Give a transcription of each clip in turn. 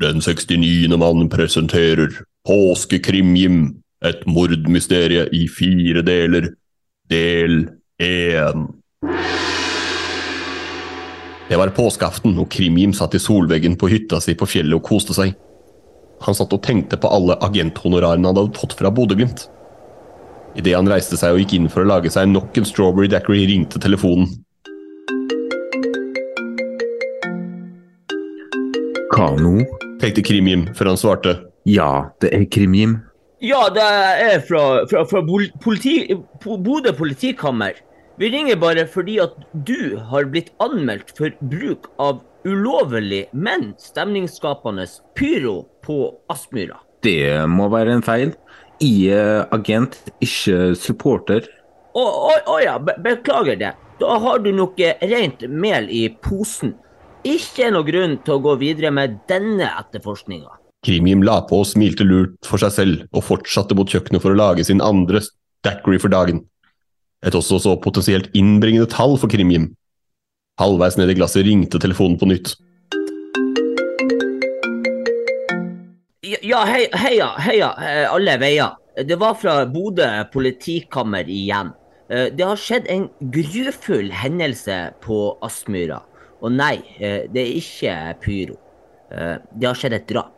Den 69. mann presenterer Påskekrimjim, et mordmysterie i fire deler, del 1. Det var påskeaften, og Krimjim satt i solveggen på hytta si på fjellet og koste seg. Han satt og tenkte på alle agenthonorarene han hadde fått fra Bodø-Glimt. Idet han reiste seg og gikk inn for å lage seg nok en strawberry dackery, ringte telefonen. Kano? tenkte Krim-Jim før han svarte. Ja, det er Krim-Jim. Ja, det er fra, fra, fra politi, Bodø politikammer. Vi ringer bare fordi at du har blitt anmeldt for bruk av ulovlig, men stemningsskapende pyro på Aspmyra. Det må være en feil. Jeg er agent, ikke supporter. Å å- å ja, be beklager det. Da har du noe rent mel i posen. Ikke noe grunn til å gå videre med denne etterforskninga. Krimjim la på og smilte lurt for seg selv, og fortsatte mot kjøkkenet for å lage sin andre daiquiri for dagen. Et også så potensielt innbringende tall for Krimjim. Halvveis ned i glasset ringte telefonen på nytt. Ja, heia, heia, heia, eh, alle veier. Det var fra Bodø politikammer igjen. Eh, Det har skjedd en grufull hendelse på Aspmyra. Og nei, eh, det er ikke pyro. Det har skjedd et drap.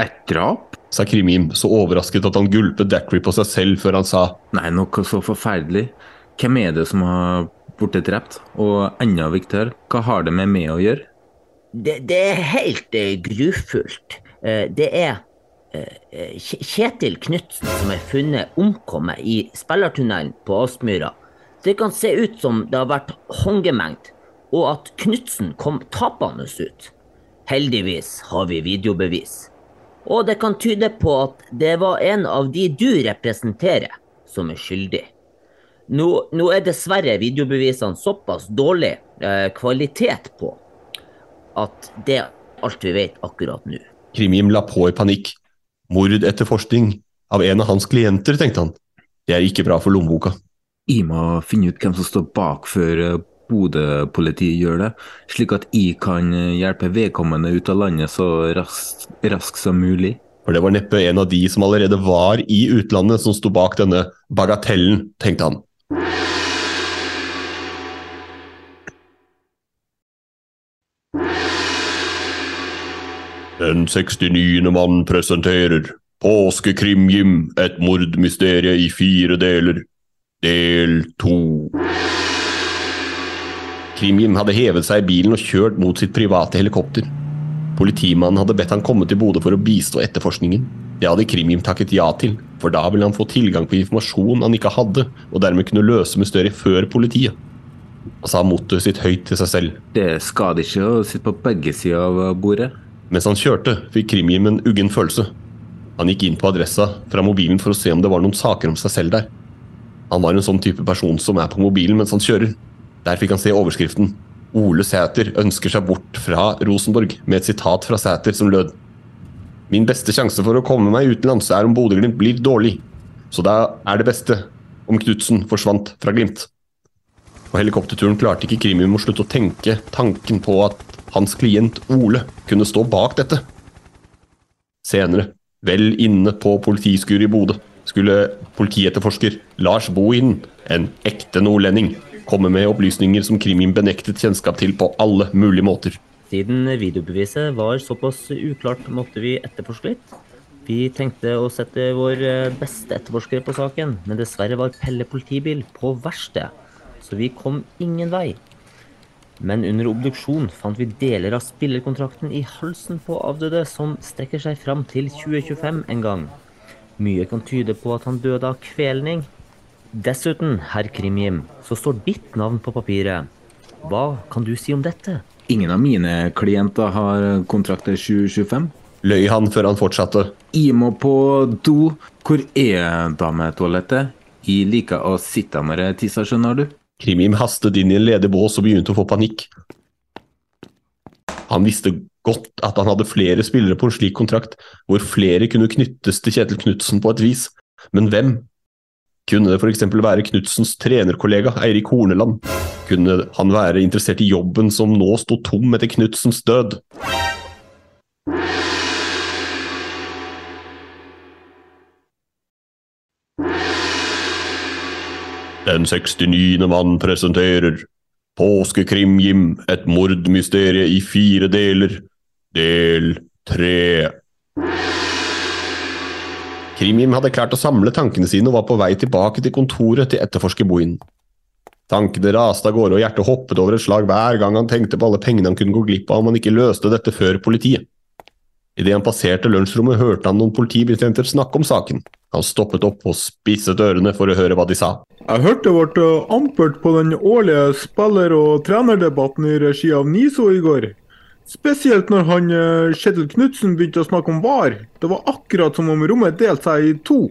Et drap? Sa Krimim, så overrasket at han gulpet Dackery på seg selv før han sa Nei, noe så forferdelig. Hvem er det som har blitt drept? Og enda viktigere, hva har det med meg å gjøre? Det, det er helt eh, grufullt. Eh, det er eh, eh, Kjetil Knutsen som er funnet omkommet i spillertunnelen på Aspmyra. Det kan se ut som det har vært håndgemengd, og at Knutsen kom tapende ut. Heldigvis har vi videobevis. Og det kan tyde på at det var en av de du representerer, som er skyldig. Nå, nå er dessverre videobevisene såpass dårlig eh, kvalitet på at det er alt vi vet akkurat nå. Krimim la på i panikk. Mordetterforskning av en av hans klienter, tenkte han. Det er ikke bra for lommeboka. Ima finner finne ut hvem som står bak før eh, Bodø-politiet gjør det, slik at jeg kan eh, hjelpe vedkommende ut av landet så raskt, raskt som mulig. For det var neppe en av de som allerede var i utlandet som sto bak denne bagatellen, tenkte han. Den 69. mann presenterer Påskekrimjim, et mordmysterie i fire deler. Del to. Krimjim hadde hevet seg i bilen og kjørt mot sitt private helikopter. Politimannen hadde bedt han komme til Bodø for å bistå etterforskningen. Det hadde Krimjim takket ja til, for da ville han få tilgang på informasjon han ikke hadde, og dermed kunne løse mysteriet før politiet. Han sa mottoet sitt høyt til seg selv. Det skader ikke å sitte på begge sider av bordet. Mens han kjørte, fikk Krimjim en uggen følelse. Han gikk inn på adressa fra mobilen for å se om det var noen saker om seg selv der. Han var en sånn type person som er på mobilen mens han kjører. Der fikk han se overskriften 'Ole Sæter ønsker seg bort fra Rosenborg', med et sitat fra Sæter som lød Min beste sjanse for å komme meg utenlands er om Bodø-Glimt blir dårlig, så da er det beste om Knutsen forsvant fra Glimt. På helikopterturen klarte ikke Krimium å slutte å tenke tanken på at hans klient Ole kunne stå bak dette. Senere, vel inne på politiskuret i Bodø, skulle politietterforsker Lars Bohinen, en ekte nordlending, komme med opplysninger som Krimim benektet kjennskap til på alle mulige måter. Siden videobeviset var såpass uklart, måtte vi etterforske litt. Vi tenkte å sette vår eh, beste etterforsker på saken, men dessverre var Pelle politibil på verksted, så vi kom ingen vei. Men under obduksjon fant vi deler av spillerkontrakten i halsen på avdøde som strekker seg fram til 2025 en gang. Mye kan tyde på at han døde av kvelning. Dessuten, herr Krimjim, så står ditt navn på papiret. Hva kan du si om dette? Ingen av mine klienter har kontrakter 2025. Løy han før han fortsatte. Jeg må på do. Hvor er dametoalettet? Jeg liker å sitte når jeg tisser, skjønner du. Krimim hastet inn i en ledig bås og begynte å få panikk. Han visste godt at han hadde flere spillere på en slik kontrakt, hvor flere kunne knyttes til Kjetil Knutsen på et vis. Men hvem? Kunne det f.eks. være Knutsens trenerkollega Eirik Horneland? Kunne han være interessert i jobben som nå sto tom etter Knutsens død? Den 69. mann presenterer Påskekrim-Jim, et mordmysterie i fire deler. Del tre. Krim-Jim hadde klart å samle tankene sine og var på vei tilbake til kontoret til etterforsker Bohin. Tankene raste av gårde og hjertet hoppet over et slag hver gang han tenkte på alle pengene han kunne gå glipp av om han ikke løste dette før politiet. Idet han passerte lunsjrommet, hørte han noen politibetjenter snakke om saken. Han stoppet opp og spisset ørene for å høre hva de sa. Jeg hørte det ble ampert på den årlige spiller- og trenerdebatten i regi av NISO i går. Spesielt når han eh, Kjetil Knutsen begynte å snakke om VAR. Det var akkurat som om rommet delte seg i to.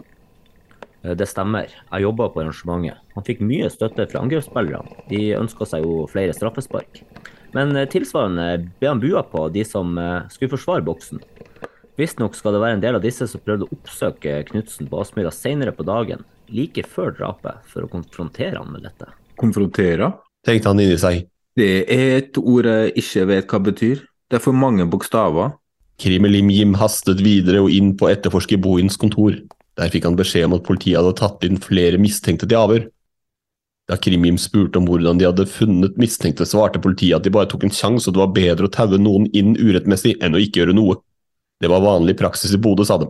Eh, Det stemmer. Jeg jobba på arrangementet. Han fikk mye støtte fra angrepsspillerne. De ønska seg jo flere straffespark. Men eh, tilsvarende ble han bua på de som skulle forsvare boksen. Visstnok skal det være en del av disse som prøvde å oppsøke Knutsen på Aspmyra senere på dagen, like før drapet, for å konfrontere han med dette. Konfrontere? Tenkte han inni seg. Det er et ord jeg ikke vet hva betyr. Det er for mange bokstaver. Krimelim-Jim hastet videre og inn på etterforsker Bohins kontor. Der fikk han beskjed om at politiet hadde tatt inn flere mistenkte til avhør. Da Krim-Jim spurte om hvordan de hadde funnet mistenkte, svarte politiet at de bare tok en sjanse, og det var bedre å taue noen inn urettmessig enn å ikke gjøre noe. Det var vanlig praksis i Bodø, sa de.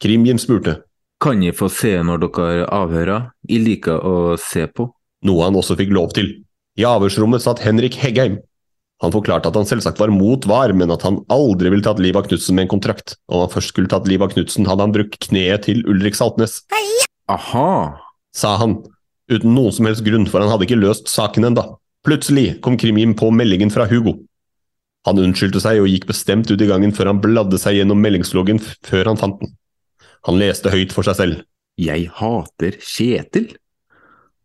Krim-Jim spurte. Kan jeg få se når dere avhører? Jeg liker å se på. Noe han også fikk lov til. I avhørsrommet satt Henrik Heggheim. Han forklarte at han selvsagt var mot VAR, men at han aldri ville tatt livet av Knutsen med en kontrakt. Om han først skulle tatt livet av Knutsen, hadde han brukt kneet til Ulrik Saltnes. Aha! Sa han, uten noen som helst grunn, for han hadde ikke løst saken enda. Plutselig kom Krim-Jim på meldingen fra Hugo. Han unnskyldte seg og gikk bestemt ut i gangen før han bladde seg gjennom meldingsloggen før han fant den. Han leste høyt for seg selv. Jeg hater Kjetil.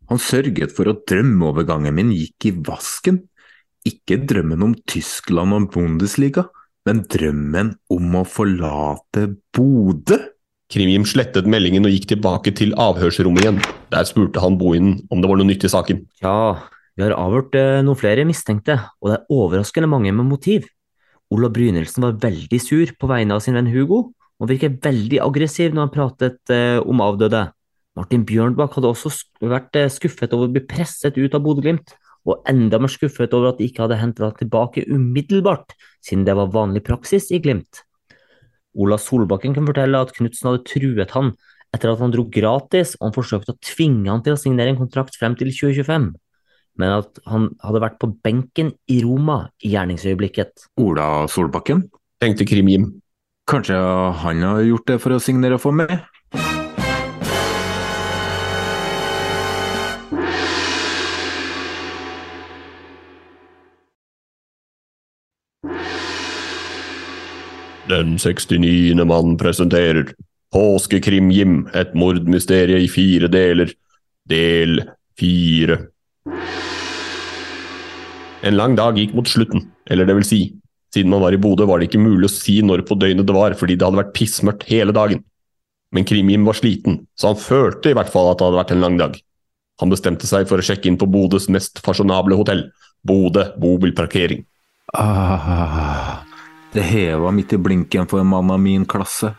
Han sørget for at drømmeovergangen min gikk i vasken. Ikke drømmen om Tyskland og Bundesliga, men drømmen om å forlate Bodø. Krim-Jim slettet meldingen og gikk tilbake til avhørsrommet igjen. Der spurte han Bohinen om det var noe nytt i saken. Ja, vi har avhørt eh, noen flere mistenkte, og det er overraskende mange med motiv. Ola Brynildsen var veldig sur på vegne av sin venn Hugo, og virket veldig aggressiv når han pratet eh, om avdøde. Martin Bjørnbakk hadde også vært eh, skuffet over å bli presset ut av Bodø-Glimt, og enda mer skuffet over at de ikke hadde hentet ham tilbake umiddelbart, siden det var vanlig praksis i Glimt. Ola Solbakken kan fortelle at Knutsen hadde truet han etter at han dro gratis, og han forsøkte å tvinge han til å signere en kontrakt frem til 2025, men at han hadde vært på benken i Roma i gjerningsøyeblikket. Ola Solbakken? Tenkte Krim-Jim. Kanskje han har gjort det for å signere for meg? Den 69. mann presenterer Påskekrim-Jim, et mordmysterie i fire deler. Del fire. En lang dag gikk mot slutten, eller det vil si, siden man var i Bodø var det ikke mulig å si når på døgnet det var, fordi det hadde vært pissmørkt hele dagen. Men Krim-Jim var sliten, så han følte i hvert fall at det hadde vært en lang dag. Han bestemte seg for å sjekke inn på Bodøs mest fasjonable hotell, Bodø bobilparkering. Ah, det heva midt i blinken for en mann av min klasse.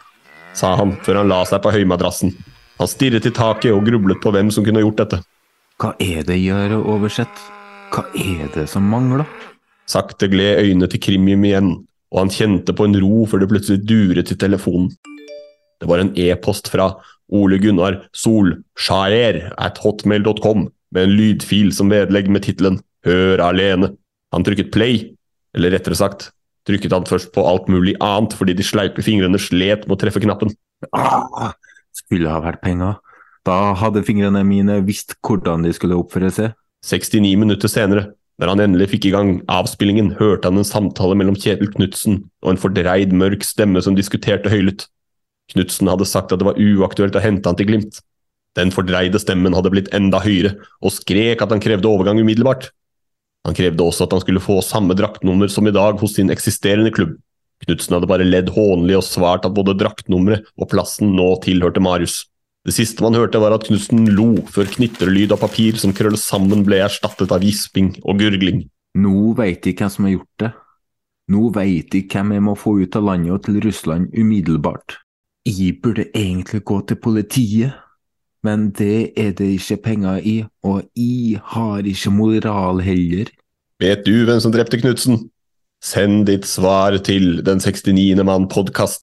Sa han før han la seg på høymadrassen. Han stirret i taket og grublet på hvem som kunne gjort dette. Hva er det Gjøre oversett? Hva er det som mangler? Sakte gled øynene til krimium igjen, og han kjente på en ro før det plutselig duret i telefonen. Det var en e-post fra Ole Gunnar Solskjærer at hotmail.com med en lydfil som vedlegg med tittelen Hør alene. Han trykket play, eller rettere sagt trykket han først på alt mulig annet fordi de sleipe fingrene slet med å treffe knappen. Ah, skulle ha vært penger. Da hadde fingrene mine visst hvordan de skulle oppføre seg. 69 minutter senere, da han endelig fikk i gang avspillingen, hørte han en samtale mellom Kjetil Knutsen og en fordreid, mørk stemme som diskuterte høylytt. Knutsen hadde sagt at det var uaktuelt å hente han til Glimt. Den fordreide stemmen hadde blitt enda høyere, og skrek at han krevde overgang umiddelbart. Han krevde også at han skulle få samme draktnummer som i dag hos sin eksisterende klubb. Knutsen hadde bare ledd hånlig og svart at både draktnummeret og plassen nå tilhørte Marius. Det siste man hørte, var at Knutsen lo før knitrelyd av papir som krøllet sammen, ble erstattet av gisping og gurgling. Nå veit jeg hvem som har gjort det. Nå veit jeg hvem jeg må få ut av landet og til Russland umiddelbart. Jeg burde egentlig gå til politiet, men det er det ikke penger i, og jeg har ikke moral heller. Vet du hvem som drepte Knutsen? Send ditt svar til Den 69. mann-podkast.